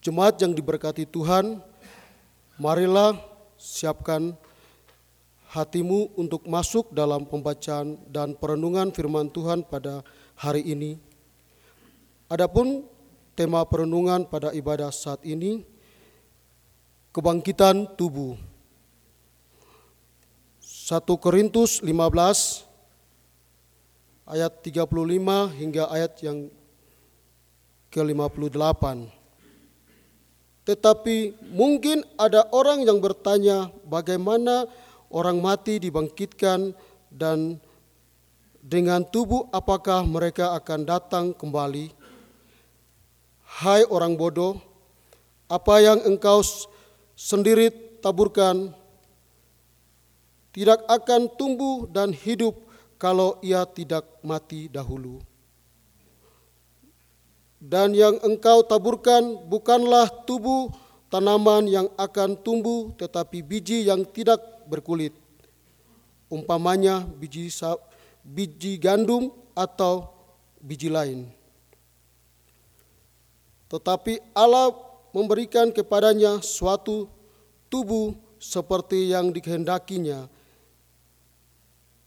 Jemaat yang diberkati Tuhan, marilah siapkan hatimu untuk masuk dalam pembacaan dan perenungan firman Tuhan pada hari ini. Adapun tema perenungan pada ibadah saat ini kebangkitan tubuh. 1 Korintus 15 ayat 35 hingga ayat yang ke-58. Tetapi mungkin ada orang yang bertanya bagaimana orang mati dibangkitkan dan dengan tubuh apakah mereka akan datang kembali? Hai orang bodoh, apa yang engkau sendiri taburkan tidak akan tumbuh dan hidup kalau ia tidak mati dahulu. Dan yang engkau taburkan bukanlah tubuh tanaman yang akan tumbuh, tetapi biji yang tidak berkulit. Umpamanya biji biji gandum atau biji lain. Tetapi Allah memberikan kepadanya suatu tubuh seperti yang dikehendakinya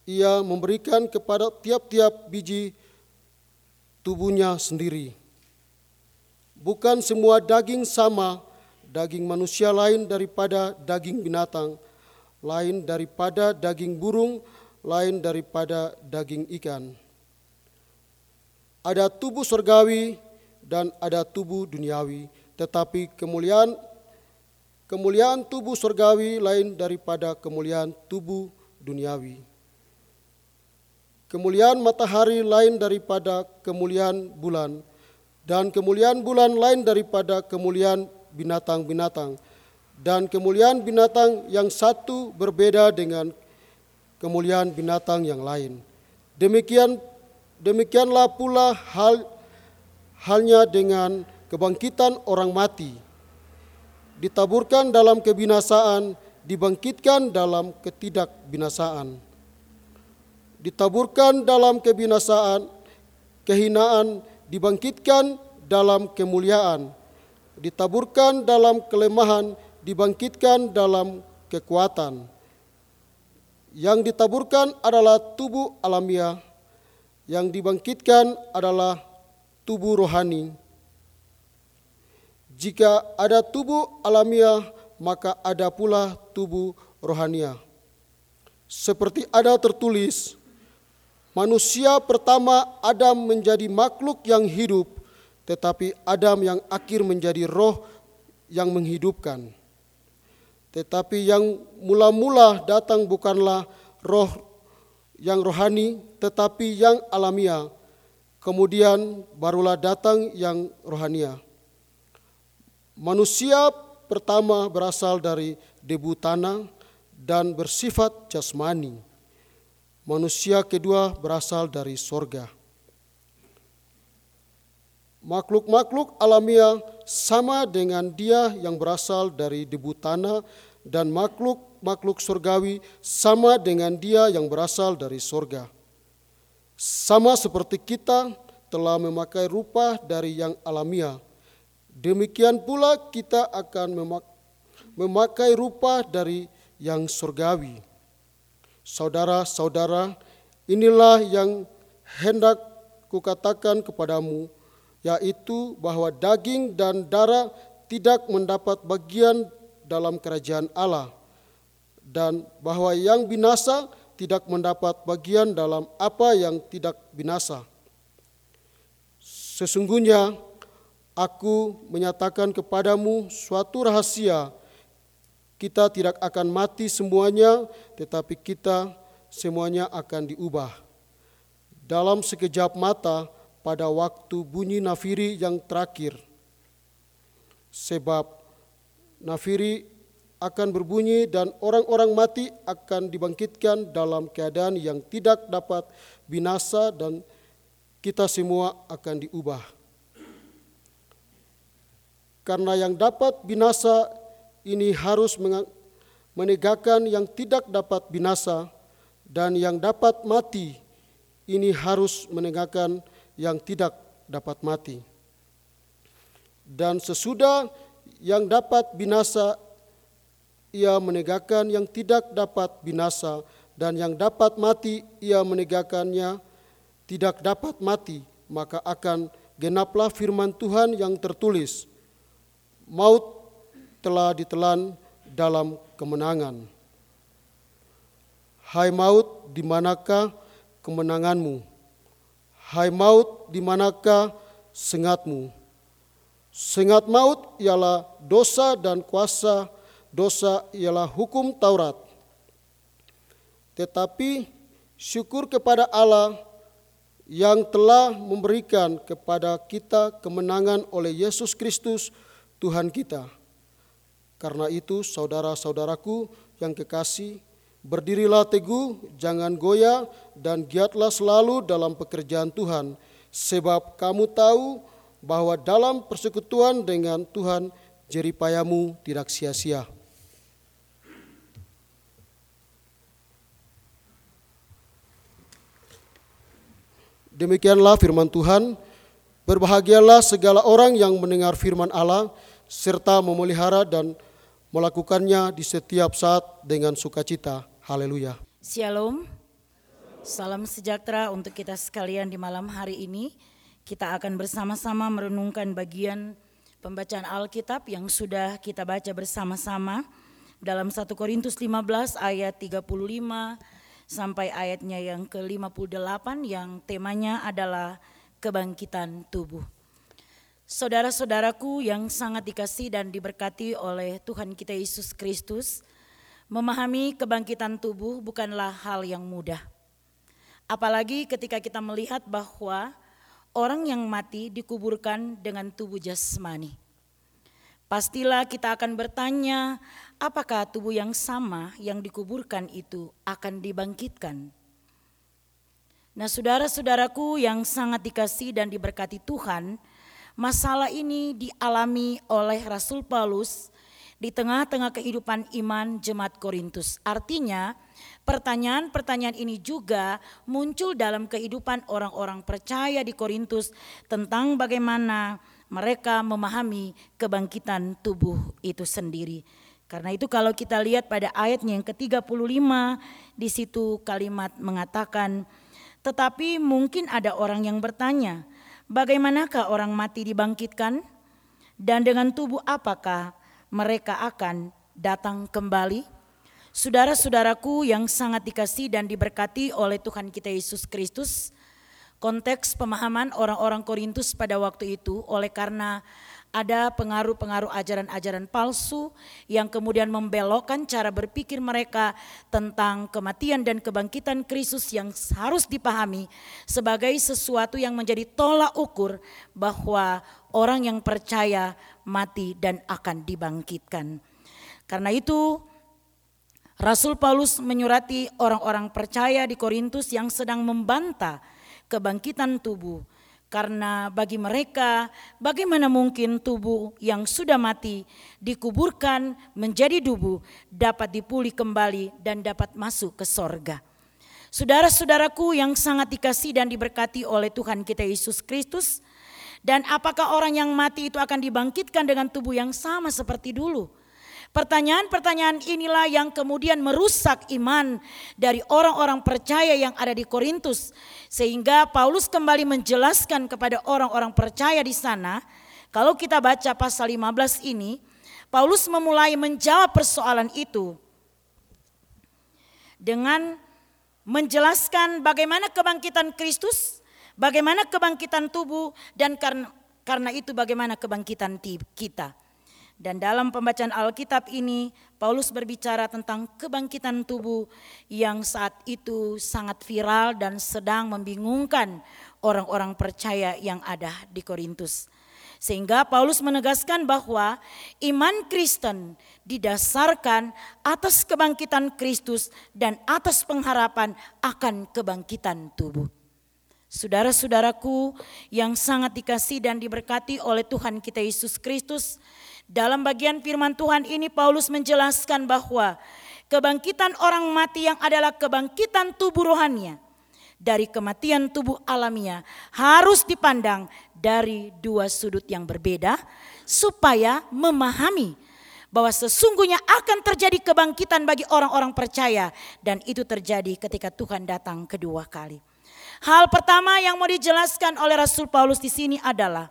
ia memberikan kepada tiap-tiap biji tubuhnya sendiri. Bukan semua daging sama, daging manusia lain daripada daging binatang, lain daripada daging burung, lain daripada daging ikan. Ada tubuh surgawi dan ada tubuh duniawi, tetapi kemuliaan kemuliaan tubuh surgawi lain daripada kemuliaan tubuh duniawi. Kemuliaan matahari lain daripada kemuliaan bulan, dan kemuliaan bulan lain daripada kemuliaan binatang-binatang, dan kemuliaan binatang yang satu berbeda dengan kemuliaan binatang yang lain. Demikian demikianlah pula hal halnya dengan kebangkitan orang mati. Ditaburkan dalam kebinasaan, dibangkitkan dalam ketidakbinasaan ditaburkan dalam kebinasaan, kehinaan dibangkitkan dalam kemuliaan, ditaburkan dalam kelemahan, dibangkitkan dalam kekuatan. Yang ditaburkan adalah tubuh alamiah, yang dibangkitkan adalah tubuh rohani. Jika ada tubuh alamiah, maka ada pula tubuh rohania. Seperti ada tertulis, Manusia pertama Adam menjadi makhluk yang hidup, tetapi Adam yang akhir menjadi roh yang menghidupkan. Tetapi yang mula-mula datang bukanlah roh yang rohani, tetapi yang alamiah. Kemudian barulah datang yang rohania. Manusia pertama berasal dari debu tanah dan bersifat jasmani Manusia kedua berasal dari sorga. Makhluk-makhluk alamiah sama dengan dia yang berasal dari debu tanah dan makhluk-makhluk surgawi sama dengan dia yang berasal dari sorga. Sama seperti kita telah memakai rupa dari yang alamiah, demikian pula kita akan memakai rupa dari yang surgawi. Saudara-saudara, inilah yang hendak kukatakan kepadamu, yaitu bahwa daging dan darah tidak mendapat bagian dalam kerajaan Allah, dan bahwa yang binasa tidak mendapat bagian dalam apa yang tidak binasa. Sesungguhnya aku menyatakan kepadamu suatu rahasia kita tidak akan mati semuanya, tetapi kita semuanya akan diubah. Dalam sekejap mata, pada waktu bunyi nafiri yang terakhir, sebab nafiri akan berbunyi dan orang-orang mati akan dibangkitkan dalam keadaan yang tidak dapat binasa dan kita semua akan diubah. Karena yang dapat binasa ini harus menegakkan yang tidak dapat binasa dan yang dapat mati ini harus menegakkan yang tidak dapat mati. dan sesudah yang dapat binasa ia menegakkan yang tidak dapat binasa dan yang dapat mati ia menegakkannya tidak dapat mati maka akan genaplah firman Tuhan yang tertulis maut telah ditelan dalam kemenangan hai maut di manakah kemenanganmu hai maut di manakah sengatmu Sengat maut ialah dosa dan kuasa dosa ialah hukum Taurat. Tetapi syukur kepada Allah yang telah memberikan kepada kita kemenangan oleh Yesus Kristus Tuhan kita. Karena itu saudara-saudaraku yang kekasih, berdirilah teguh, jangan goyah dan giatlah selalu dalam pekerjaan Tuhan. Sebab kamu tahu bahwa dalam persekutuan dengan Tuhan jeripayamu tidak sia-sia. Demikianlah firman Tuhan. Berbahagialah segala orang yang mendengar firman Allah serta memelihara dan melakukannya di setiap saat dengan sukacita. Haleluya. Shalom. Salam sejahtera untuk kita sekalian di malam hari ini. Kita akan bersama-sama merenungkan bagian pembacaan Alkitab yang sudah kita baca bersama-sama dalam 1 Korintus 15 ayat 35 sampai ayatnya yang ke-58 yang temanya adalah kebangkitan tubuh. Saudara-saudaraku yang sangat dikasih dan diberkati oleh Tuhan kita Yesus Kristus, memahami kebangkitan tubuh bukanlah hal yang mudah. Apalagi ketika kita melihat bahwa orang yang mati dikuburkan dengan tubuh jasmani. Pastilah kita akan bertanya, apakah tubuh yang sama yang dikuburkan itu akan dibangkitkan? Nah, saudara-saudaraku yang sangat dikasih dan diberkati Tuhan, masalah ini dialami oleh Rasul Paulus di tengah-tengah kehidupan iman jemaat Korintus. Artinya, pertanyaan-pertanyaan ini juga muncul dalam kehidupan orang-orang percaya di Korintus tentang bagaimana mereka memahami kebangkitan tubuh itu sendiri. Karena itu kalau kita lihat pada ayatnya yang ke-35 di situ kalimat mengatakan tetapi mungkin ada orang yang bertanya, bagaimanakah orang mati dibangkitkan dan dengan tubuh apakah mereka akan datang kembali. Saudara-saudaraku yang sangat dikasih dan diberkati oleh Tuhan kita Yesus Kristus, konteks pemahaman orang-orang Korintus pada waktu itu oleh karena ada pengaruh-pengaruh ajaran-ajaran palsu yang kemudian membelokkan cara berpikir mereka tentang kematian dan kebangkitan Kristus yang harus dipahami sebagai sesuatu yang menjadi tolak ukur bahwa orang yang percaya mati dan akan dibangkitkan. Karena itu Rasul Paulus menyurati orang-orang percaya di Korintus yang sedang membantah kebangkitan tubuh karena bagi mereka, bagaimana mungkin tubuh yang sudah mati dikuburkan menjadi tubuh dapat dipulih kembali dan dapat masuk ke sorga. Saudara-saudaraku yang sangat dikasih dan diberkati oleh Tuhan kita Yesus Kristus, dan apakah orang yang mati itu akan dibangkitkan dengan tubuh yang sama seperti dulu? Pertanyaan-pertanyaan inilah yang kemudian merusak iman dari orang-orang percaya yang ada di Korintus. Sehingga Paulus kembali menjelaskan kepada orang-orang percaya di sana, kalau kita baca pasal 15 ini, Paulus memulai menjawab persoalan itu dengan menjelaskan bagaimana kebangkitan Kristus, bagaimana kebangkitan tubuh dan karena karena itu bagaimana kebangkitan kita. Dan dalam pembacaan Alkitab ini, Paulus berbicara tentang kebangkitan tubuh yang saat itu sangat viral dan sedang membingungkan orang-orang percaya yang ada di Korintus. Sehingga Paulus menegaskan bahwa iman Kristen didasarkan atas kebangkitan Kristus dan atas pengharapan akan kebangkitan tubuh. Saudara-saudaraku yang sangat dikasih dan diberkati oleh Tuhan kita Yesus Kristus, dalam bagian firman Tuhan ini Paulus menjelaskan bahwa kebangkitan orang mati yang adalah kebangkitan tubuh rohania dari kematian tubuh alamiah harus dipandang dari dua sudut yang berbeda supaya memahami bahwa sesungguhnya akan terjadi kebangkitan bagi orang-orang percaya dan itu terjadi ketika Tuhan datang kedua kali. Hal pertama yang mau dijelaskan oleh Rasul Paulus di sini adalah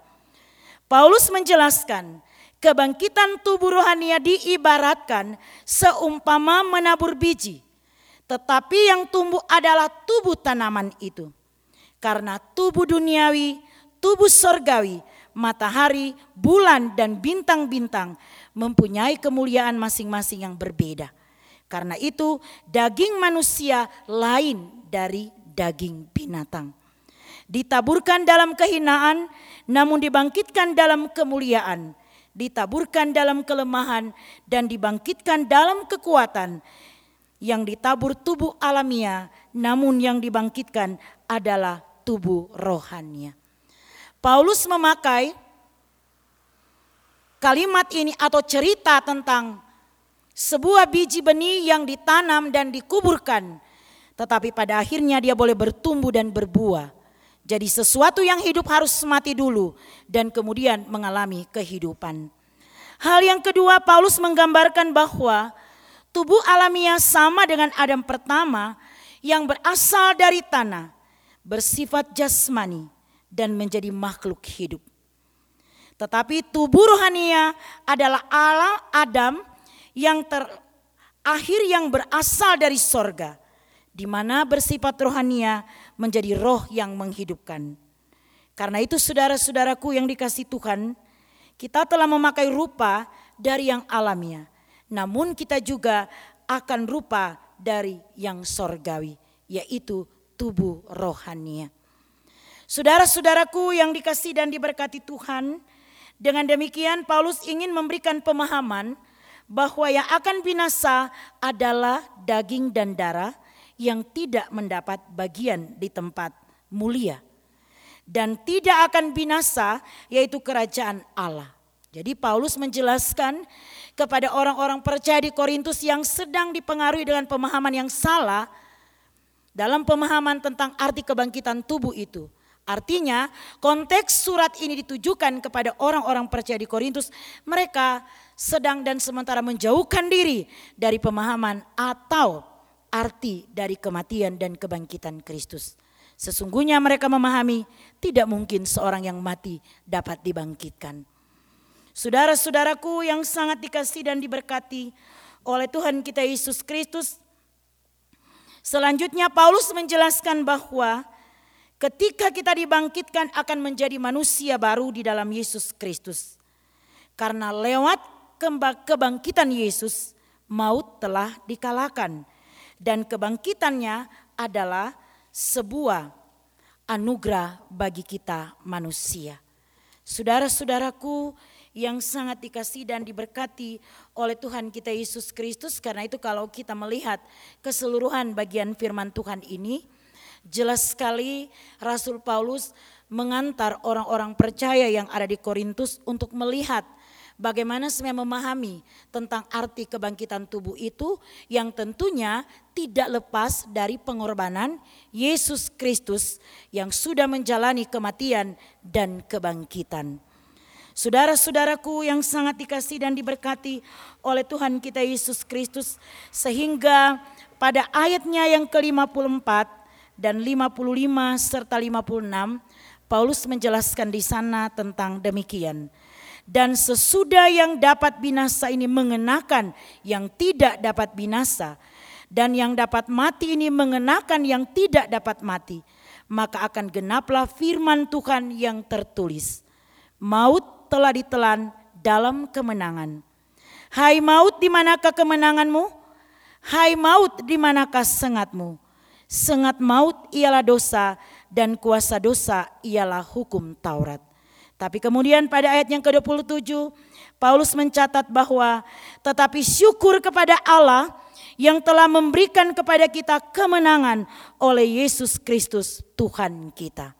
Paulus menjelaskan kebangkitan tubuh rohania diibaratkan seumpama menabur biji. Tetapi yang tumbuh adalah tubuh tanaman itu. Karena tubuh duniawi, tubuh sorgawi, matahari, bulan, dan bintang-bintang mempunyai kemuliaan masing-masing yang berbeda. Karena itu daging manusia lain dari daging binatang. Ditaburkan dalam kehinaan, namun dibangkitkan dalam kemuliaan. Ditaburkan dalam kelemahan dan dibangkitkan dalam kekuatan. Yang ditabur tubuh alamiah, namun yang dibangkitkan adalah tubuh rohania. Paulus memakai kalimat ini atau cerita tentang sebuah biji benih yang ditanam dan dikuburkan tetapi pada akhirnya dia boleh bertumbuh dan berbuah. Jadi sesuatu yang hidup harus mati dulu dan kemudian mengalami kehidupan. Hal yang kedua Paulus menggambarkan bahwa tubuh alamiah sama dengan Adam pertama yang berasal dari tanah, bersifat jasmani dan menjadi makhluk hidup. Tetapi tubuh rohania adalah Allah Adam yang terakhir yang berasal dari sorga di mana bersifat rohania menjadi roh yang menghidupkan. Karena itu saudara-saudaraku yang dikasih Tuhan, kita telah memakai rupa dari yang alamiah. Namun kita juga akan rupa dari yang sorgawi, yaitu tubuh rohania. Saudara-saudaraku yang dikasih dan diberkati Tuhan, dengan demikian Paulus ingin memberikan pemahaman bahwa yang akan binasa adalah daging dan darah, yang tidak mendapat bagian di tempat mulia dan tidak akan binasa yaitu kerajaan Allah. Jadi Paulus menjelaskan kepada orang-orang percaya di Korintus yang sedang dipengaruhi dengan pemahaman yang salah dalam pemahaman tentang arti kebangkitan tubuh itu. Artinya konteks surat ini ditujukan kepada orang-orang percaya di Korintus. Mereka sedang dan sementara menjauhkan diri dari pemahaman atau arti dari kematian dan kebangkitan Kristus. Sesungguhnya mereka memahami tidak mungkin seorang yang mati dapat dibangkitkan. Saudara-saudaraku yang sangat dikasih dan diberkati oleh Tuhan kita Yesus Kristus. Selanjutnya Paulus menjelaskan bahwa ketika kita dibangkitkan akan menjadi manusia baru di dalam Yesus Kristus. Karena lewat kebangkitan Yesus maut telah dikalahkan dan kebangkitannya adalah sebuah anugerah bagi kita manusia. Saudara-saudaraku yang sangat dikasih dan diberkati oleh Tuhan kita Yesus Kristus karena itu kalau kita melihat keseluruhan bagian firman Tuhan ini jelas sekali Rasul Paulus mengantar orang-orang percaya yang ada di Korintus untuk melihat bagaimana sebenarnya memahami tentang arti kebangkitan tubuh itu yang tentunya tidak lepas dari pengorbanan Yesus Kristus yang sudah menjalani kematian dan kebangkitan. Saudara-saudaraku yang sangat dikasih dan diberkati oleh Tuhan kita Yesus Kristus sehingga pada ayatnya yang ke-54 dan 55 serta 56 Paulus menjelaskan di sana tentang demikian. Dan sesudah yang dapat binasa ini mengenakan yang tidak dapat binasa. Dan yang dapat mati ini mengenakan yang tidak dapat mati. Maka akan genaplah firman Tuhan yang tertulis. Maut telah ditelan dalam kemenangan. Hai maut di manakah kemenanganmu? Hai maut di manakah sengatmu? Sengat maut ialah dosa dan kuasa dosa ialah hukum Taurat. Tapi kemudian pada ayat yang ke-27 Paulus mencatat bahwa tetapi syukur kepada Allah yang telah memberikan kepada kita kemenangan oleh Yesus Kristus Tuhan kita.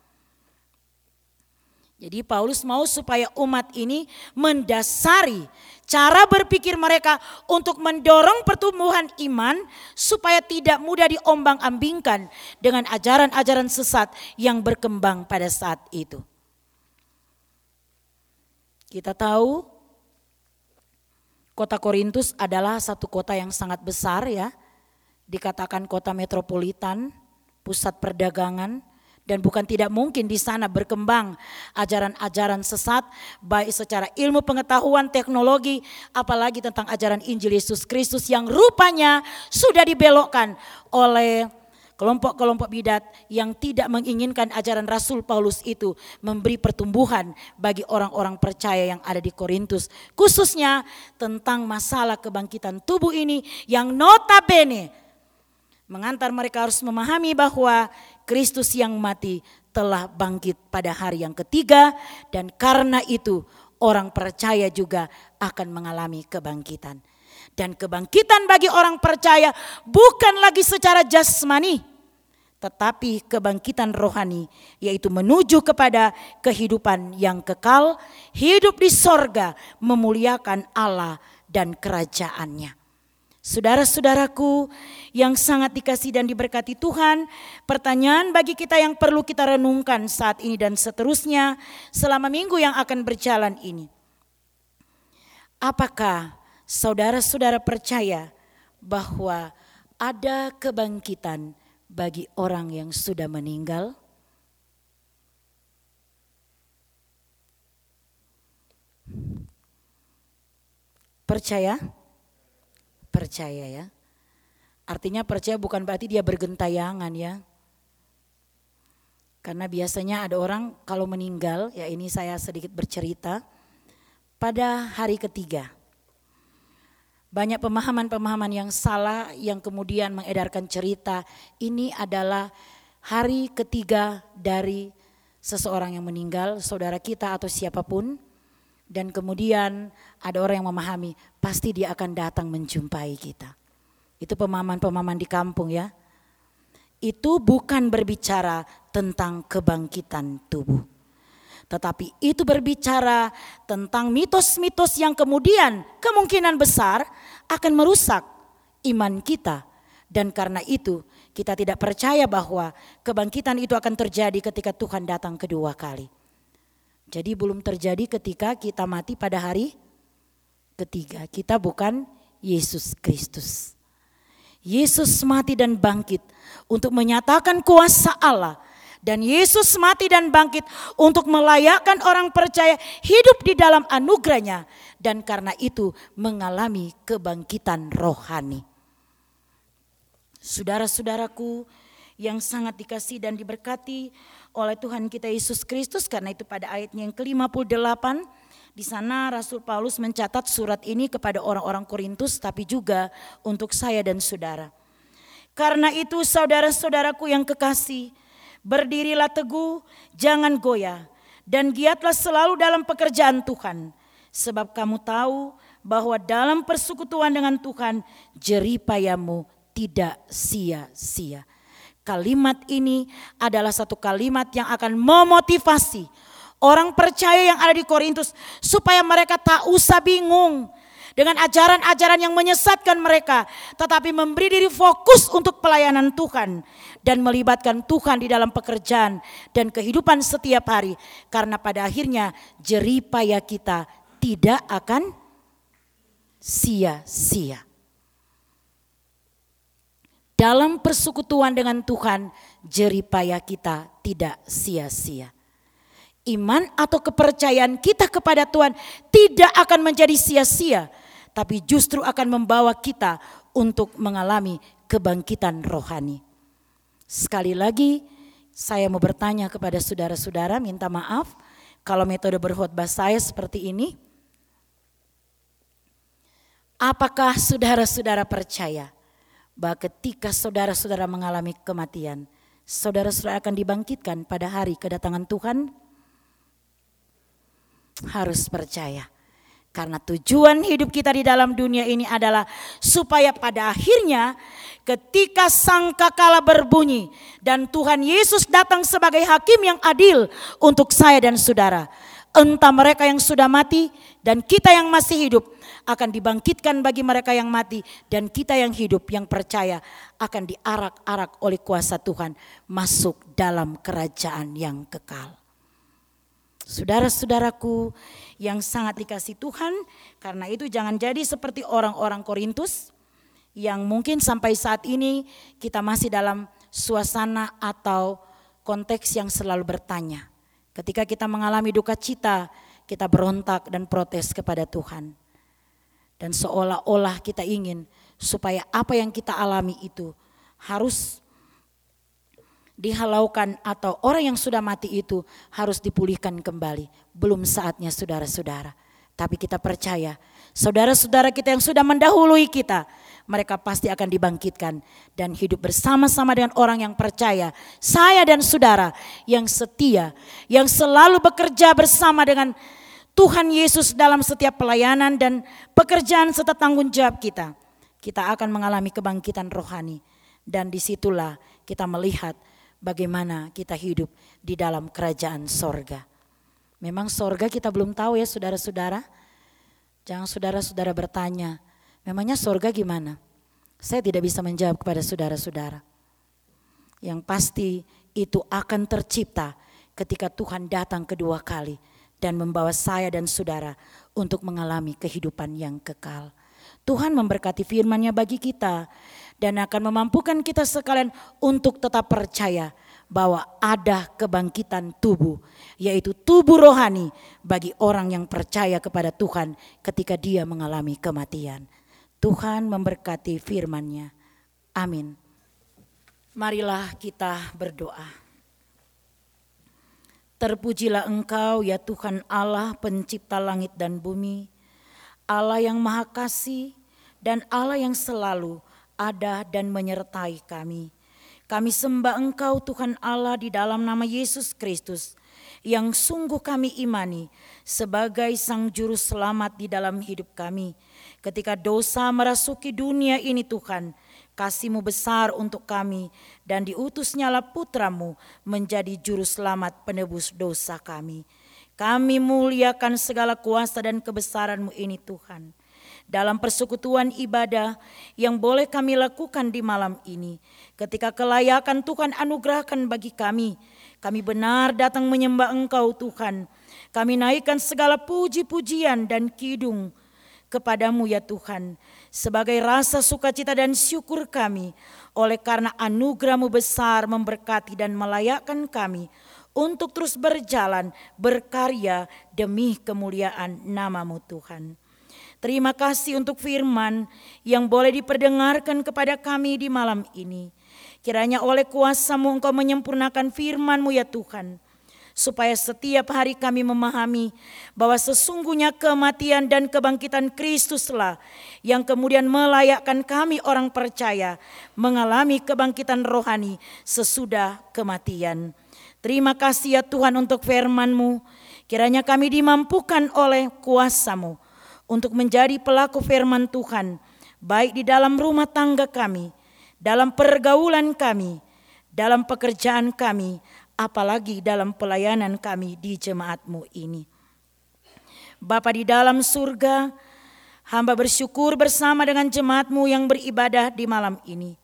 Jadi Paulus mau supaya umat ini mendasari cara berpikir mereka untuk mendorong pertumbuhan iman supaya tidak mudah diombang-ambingkan dengan ajaran-ajaran sesat yang berkembang pada saat itu. Kita tahu Kota Korintus adalah satu kota yang sangat besar ya. Dikatakan kota metropolitan, pusat perdagangan, dan bukan tidak mungkin di sana berkembang ajaran-ajaran sesat baik secara ilmu pengetahuan teknologi apalagi tentang ajaran Injil Yesus Kristus yang rupanya sudah dibelokkan oleh kelompok-kelompok bidat yang tidak menginginkan ajaran Rasul Paulus itu memberi pertumbuhan bagi orang-orang percaya yang ada di Korintus khususnya tentang masalah kebangkitan tubuh ini yang notabene mengantar mereka harus memahami bahwa Kristus yang mati telah bangkit pada hari yang ketiga dan karena itu orang percaya juga akan mengalami kebangkitan. Dan kebangkitan bagi orang percaya bukan lagi secara jasmani, tetapi kebangkitan rohani, yaitu menuju kepada kehidupan yang kekal, hidup di sorga, memuliakan Allah dan kerajaannya. Saudara-saudaraku yang sangat dikasih dan diberkati Tuhan, pertanyaan bagi kita yang perlu kita renungkan saat ini dan seterusnya selama minggu yang akan berjalan ini. Apakah saudara-saudara percaya bahwa ada kebangkitan bagi orang yang sudah meninggal? Percaya? percaya ya. Artinya percaya bukan berarti dia bergentayangan ya. Karena biasanya ada orang kalau meninggal, ya ini saya sedikit bercerita, pada hari ketiga. Banyak pemahaman-pemahaman yang salah yang kemudian mengedarkan cerita ini adalah hari ketiga dari seseorang yang meninggal, saudara kita atau siapa pun dan kemudian ada orang yang memahami, pasti dia akan datang menjumpai kita. Itu pemahaman-pemahaman di kampung ya. Itu bukan berbicara tentang kebangkitan tubuh. Tetapi itu berbicara tentang mitos-mitos yang kemudian kemungkinan besar akan merusak iman kita. Dan karena itu kita tidak percaya bahwa kebangkitan itu akan terjadi ketika Tuhan datang kedua kali. Jadi belum terjadi ketika kita mati pada hari ketiga. Kita bukan Yesus Kristus. Yesus mati dan bangkit untuk menyatakan kuasa Allah. Dan Yesus mati dan bangkit untuk melayakkan orang percaya hidup di dalam anugerahnya. Dan karena itu mengalami kebangkitan rohani. Saudara-saudaraku yang sangat dikasih dan diberkati oleh Tuhan kita Yesus Kristus karena itu pada ayatnya yang ke-58 di sana Rasul Paulus mencatat surat ini kepada orang-orang Korintus tapi juga untuk saya dan saudara. Karena itu saudara-saudaraku yang kekasih, berdirilah teguh, jangan goyah dan giatlah selalu dalam pekerjaan Tuhan. Sebab kamu tahu bahwa dalam persekutuan dengan Tuhan jeripayamu tidak sia-sia. Kalimat ini adalah satu kalimat yang akan memotivasi orang percaya yang ada di Korintus supaya mereka tak usah bingung dengan ajaran-ajaran yang menyesatkan mereka, tetapi memberi diri fokus untuk pelayanan Tuhan dan melibatkan Tuhan di dalam pekerjaan dan kehidupan setiap hari, karena pada akhirnya jeripaya kita tidak akan sia-sia dalam persekutuan dengan Tuhan, jeripaya kita tidak sia-sia. Iman atau kepercayaan kita kepada Tuhan tidak akan menjadi sia-sia, tapi justru akan membawa kita untuk mengalami kebangkitan rohani. Sekali lagi, saya mau bertanya kepada saudara-saudara, minta maaf kalau metode berkhotbah saya seperti ini. Apakah saudara-saudara percaya bahwa ketika saudara-saudara mengalami kematian, saudara-saudara akan dibangkitkan pada hari kedatangan Tuhan? Harus percaya. Karena tujuan hidup kita di dalam dunia ini adalah supaya pada akhirnya ketika sangkakala berbunyi dan Tuhan Yesus datang sebagai hakim yang adil untuk saya dan saudara. Entah mereka yang sudah mati dan kita yang masih hidup akan dibangkitkan bagi mereka yang mati dan kita yang hidup yang percaya akan diarak-arak oleh kuasa Tuhan masuk dalam kerajaan yang kekal. Saudara-saudaraku yang sangat dikasih Tuhan, karena itu jangan jadi seperti orang-orang Korintus yang mungkin sampai saat ini kita masih dalam suasana atau konteks yang selalu bertanya. Ketika kita mengalami duka cita, kita berontak dan protes kepada Tuhan. Dan seolah-olah kita ingin supaya apa yang kita alami itu harus dihalaukan atau orang yang sudah mati itu harus dipulihkan kembali. Belum saatnya saudara-saudara. Tapi kita percaya saudara-saudara kita yang sudah mendahului kita, mereka pasti akan dibangkitkan dan hidup bersama-sama dengan orang yang percaya. Saya dan saudara yang setia, yang selalu bekerja bersama dengan Tuhan Yesus dalam setiap pelayanan dan pekerjaan serta tanggung jawab kita. Kita akan mengalami kebangkitan rohani dan di situlah kita melihat bagaimana kita hidup di dalam kerajaan sorga. Memang sorga kita belum tahu ya saudara-saudara. Jangan saudara-saudara bertanya, memangnya sorga gimana? Saya tidak bisa menjawab kepada saudara-saudara. Yang pasti itu akan tercipta ketika Tuhan datang kedua kali dan membawa saya dan saudara untuk mengalami kehidupan yang kekal. Tuhan memberkati firman-Nya bagi kita dan akan memampukan kita sekalian untuk tetap percaya bahwa ada kebangkitan tubuh, yaitu tubuh rohani bagi orang yang percaya kepada Tuhan ketika dia mengalami kematian. Tuhan memberkati firman-Nya. Amin. Marilah kita berdoa. Terpujilah Engkau ya Tuhan Allah pencipta langit dan bumi, Allah yang maha kasih dan Allah yang selalu ada dan menyertai kami. Kami sembah Engkau Tuhan Allah di dalam nama Yesus Kristus yang sungguh kami imani sebagai Sang Juru Selamat di dalam hidup kami. Ketika dosa merasuki dunia ini Tuhan, kasihmu besar untuk kami dan diutusnyalah putramu menjadi Juru Selamat penebus dosa kami. Kami muliakan segala kuasa dan kebesaranmu ini Tuhan dalam persekutuan ibadah yang boleh kami lakukan di malam ini. Ketika kelayakan Tuhan anugerahkan bagi kami, kami benar datang menyembah Engkau Tuhan. Kami naikkan segala puji-pujian dan kidung kepadamu ya Tuhan. Sebagai rasa sukacita dan syukur kami oleh karena anugerahmu besar memberkati dan melayakkan kami untuk terus berjalan berkarya demi kemuliaan namamu Tuhan. Terima kasih untuk firman yang boleh diperdengarkan kepada kami di malam ini. Kiranya oleh kuasamu engkau menyempurnakan firmanmu ya Tuhan. Supaya setiap hari kami memahami bahwa sesungguhnya kematian dan kebangkitan Kristuslah yang kemudian melayakkan kami orang percaya mengalami kebangkitan rohani sesudah kematian. Terima kasih ya Tuhan untuk firman-Mu. Kiranya kami dimampukan oleh kuasamu untuk menjadi pelaku firman Tuhan, baik di dalam rumah tangga kami, dalam pergaulan kami, dalam pekerjaan kami, apalagi dalam pelayanan kami di jemaatmu ini. Bapa di dalam surga, hamba bersyukur bersama dengan jemaatmu yang beribadah di malam ini.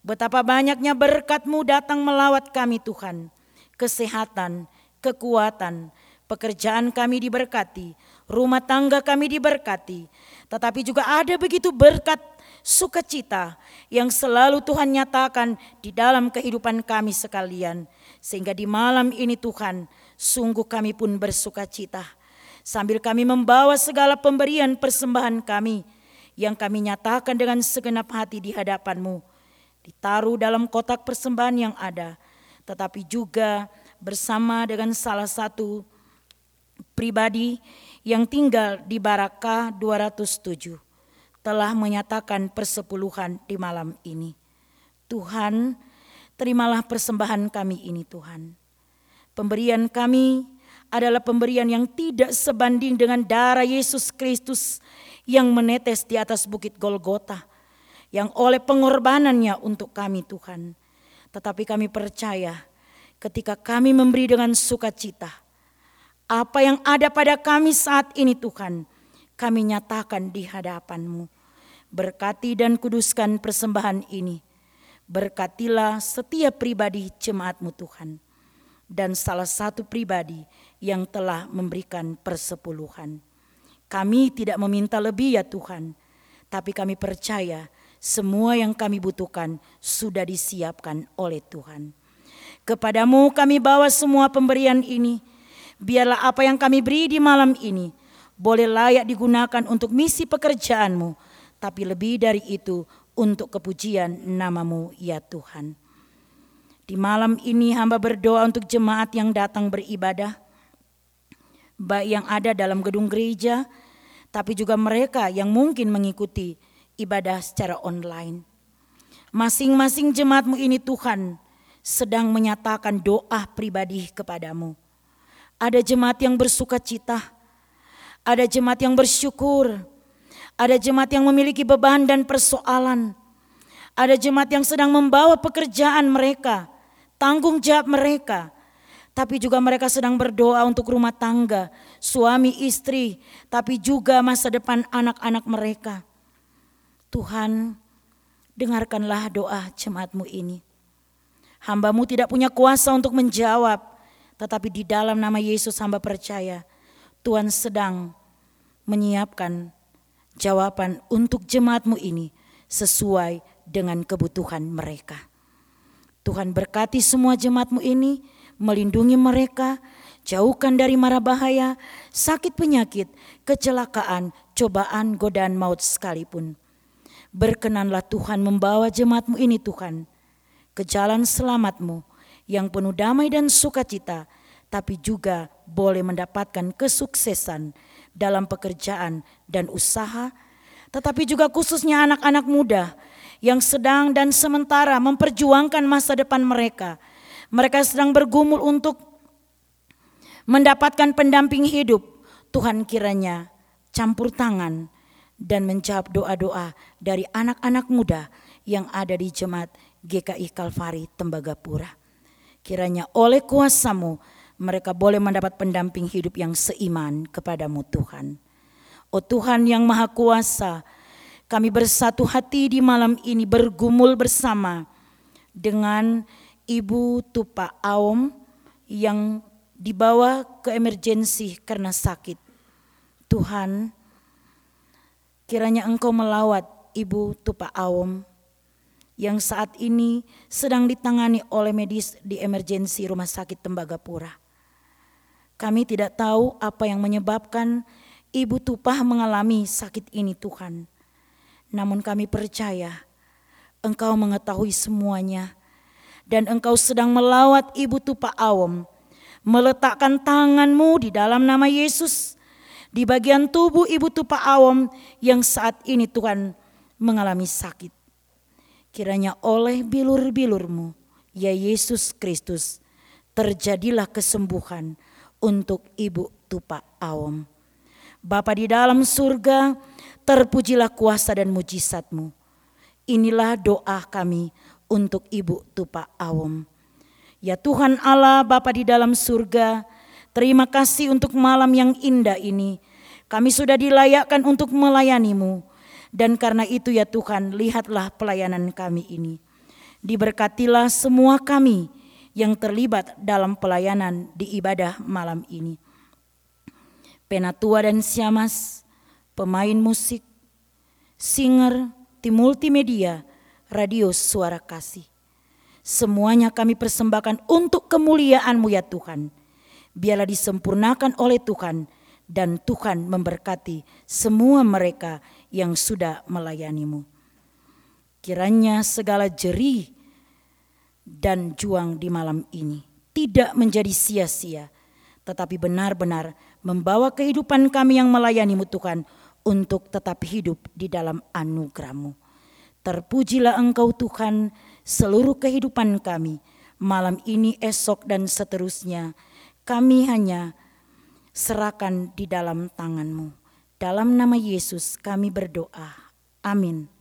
Betapa banyaknya berkatmu datang melawat kami Tuhan. Kesehatan, kekuatan, pekerjaan kami diberkati, rumah tangga kami diberkati, tetapi juga ada begitu berkat sukacita yang selalu Tuhan nyatakan di dalam kehidupan kami sekalian. Sehingga di malam ini Tuhan, sungguh kami pun bersukacita. Sambil kami membawa segala pemberian persembahan kami yang kami nyatakan dengan segenap hati di hadapanmu. Ditaruh dalam kotak persembahan yang ada, tetapi juga bersama dengan salah satu pribadi yang tinggal di Baraka 207 telah menyatakan persepuluhan di malam ini. Tuhan, terimalah persembahan kami ini Tuhan. Pemberian kami adalah pemberian yang tidak sebanding dengan darah Yesus Kristus yang menetes di atas bukit Golgota, yang oleh pengorbanannya untuk kami Tuhan. Tetapi kami percaya ketika kami memberi dengan sukacita, apa yang ada pada kami saat ini Tuhan, kami nyatakan di hadapan-Mu. Berkati dan kuduskan persembahan ini. Berkatilah setiap pribadi jemaat-Mu Tuhan. Dan salah satu pribadi yang telah memberikan persepuluhan. Kami tidak meminta lebih ya Tuhan, tapi kami percaya semua yang kami butuhkan sudah disiapkan oleh Tuhan. Kepadamu kami bawa semua pemberian ini. Biarlah apa yang kami beri di malam ini boleh layak digunakan untuk misi pekerjaanmu. Tapi lebih dari itu untuk kepujian namamu ya Tuhan. Di malam ini hamba berdoa untuk jemaat yang datang beribadah. Baik yang ada dalam gedung gereja, tapi juga mereka yang mungkin mengikuti ibadah secara online. Masing-masing jemaatmu ini Tuhan, sedang menyatakan doa pribadi kepadamu. Ada jemaat yang bersuka cita, ada jemaat yang bersyukur, ada jemaat yang memiliki beban dan persoalan, ada jemaat yang sedang membawa pekerjaan mereka, tanggung jawab mereka, tapi juga mereka sedang berdoa untuk rumah tangga, suami istri, tapi juga masa depan anak-anak mereka. Tuhan, dengarkanlah doa jemaatmu ini. Hambamu tidak punya kuasa untuk menjawab, tetapi di dalam nama Yesus hamba percaya Tuhan sedang menyiapkan jawaban untuk jemaatmu ini sesuai dengan kebutuhan mereka. Tuhan berkati semua jemaatmu ini, melindungi mereka, jauhkan dari mara bahaya, sakit penyakit, kecelakaan, cobaan, godaan maut sekalipun. Berkenanlah Tuhan membawa jemaatmu ini Tuhan, ke jalan selamatmu yang penuh damai dan sukacita, tapi juga boleh mendapatkan kesuksesan dalam pekerjaan dan usaha, tetapi juga khususnya anak-anak muda yang sedang dan sementara memperjuangkan masa depan mereka. Mereka sedang bergumul untuk mendapatkan pendamping hidup. Tuhan kiranya campur tangan dan menjawab doa-doa dari anak-anak muda yang ada di jemaat GKI Kalvari Tembagapura. Kiranya oleh kuasamu mereka boleh mendapat pendamping hidup yang seiman kepadamu Tuhan. Oh Tuhan yang maha kuasa, kami bersatu hati di malam ini bergumul bersama dengan Ibu Tupa Aom yang dibawa ke emergensi karena sakit. Tuhan, kiranya Engkau melawat Ibu Tupa Aom yang saat ini sedang ditangani oleh medis di emergensi Rumah Sakit Tembagapura. Kami tidak tahu apa yang menyebabkan Ibu Tupah mengalami sakit ini Tuhan. Namun kami percaya Engkau mengetahui semuanya dan Engkau sedang melawat Ibu Tupah Awam meletakkan tanganmu di dalam nama Yesus di bagian tubuh Ibu Tupah Awam yang saat ini Tuhan mengalami sakit. Kiranya oleh bilur-bilurmu, ya Yesus Kristus, terjadilah kesembuhan untuk Ibu Tupa Awam. Bapa di dalam surga, terpujilah kuasa dan mujizatmu. Inilah doa kami untuk Ibu Tupa Awam. Ya Tuhan Allah Bapa di dalam surga, terima kasih untuk malam yang indah ini. Kami sudah dilayakkan untuk melayanimu dan karena itu ya Tuhan, lihatlah pelayanan kami ini. Diberkatilah semua kami yang terlibat dalam pelayanan di ibadah malam ini. Penatua dan Siamas, pemain musik, singer, tim multimedia, radio suara kasih. Semuanya kami persembahkan untuk kemuliaan-Mu ya Tuhan. Biarlah disempurnakan oleh Tuhan dan Tuhan memberkati semua mereka yang sudah melayanimu. Kiranya segala jerih dan juang di malam ini tidak menjadi sia-sia, tetapi benar-benar membawa kehidupan kami yang melayanimu Tuhan untuk tetap hidup di dalam anugerahmu. Terpujilah engkau Tuhan seluruh kehidupan kami, malam ini, esok, dan seterusnya. Kami hanya serahkan di dalam tanganmu. Dalam nama Yesus kami berdoa. Amin.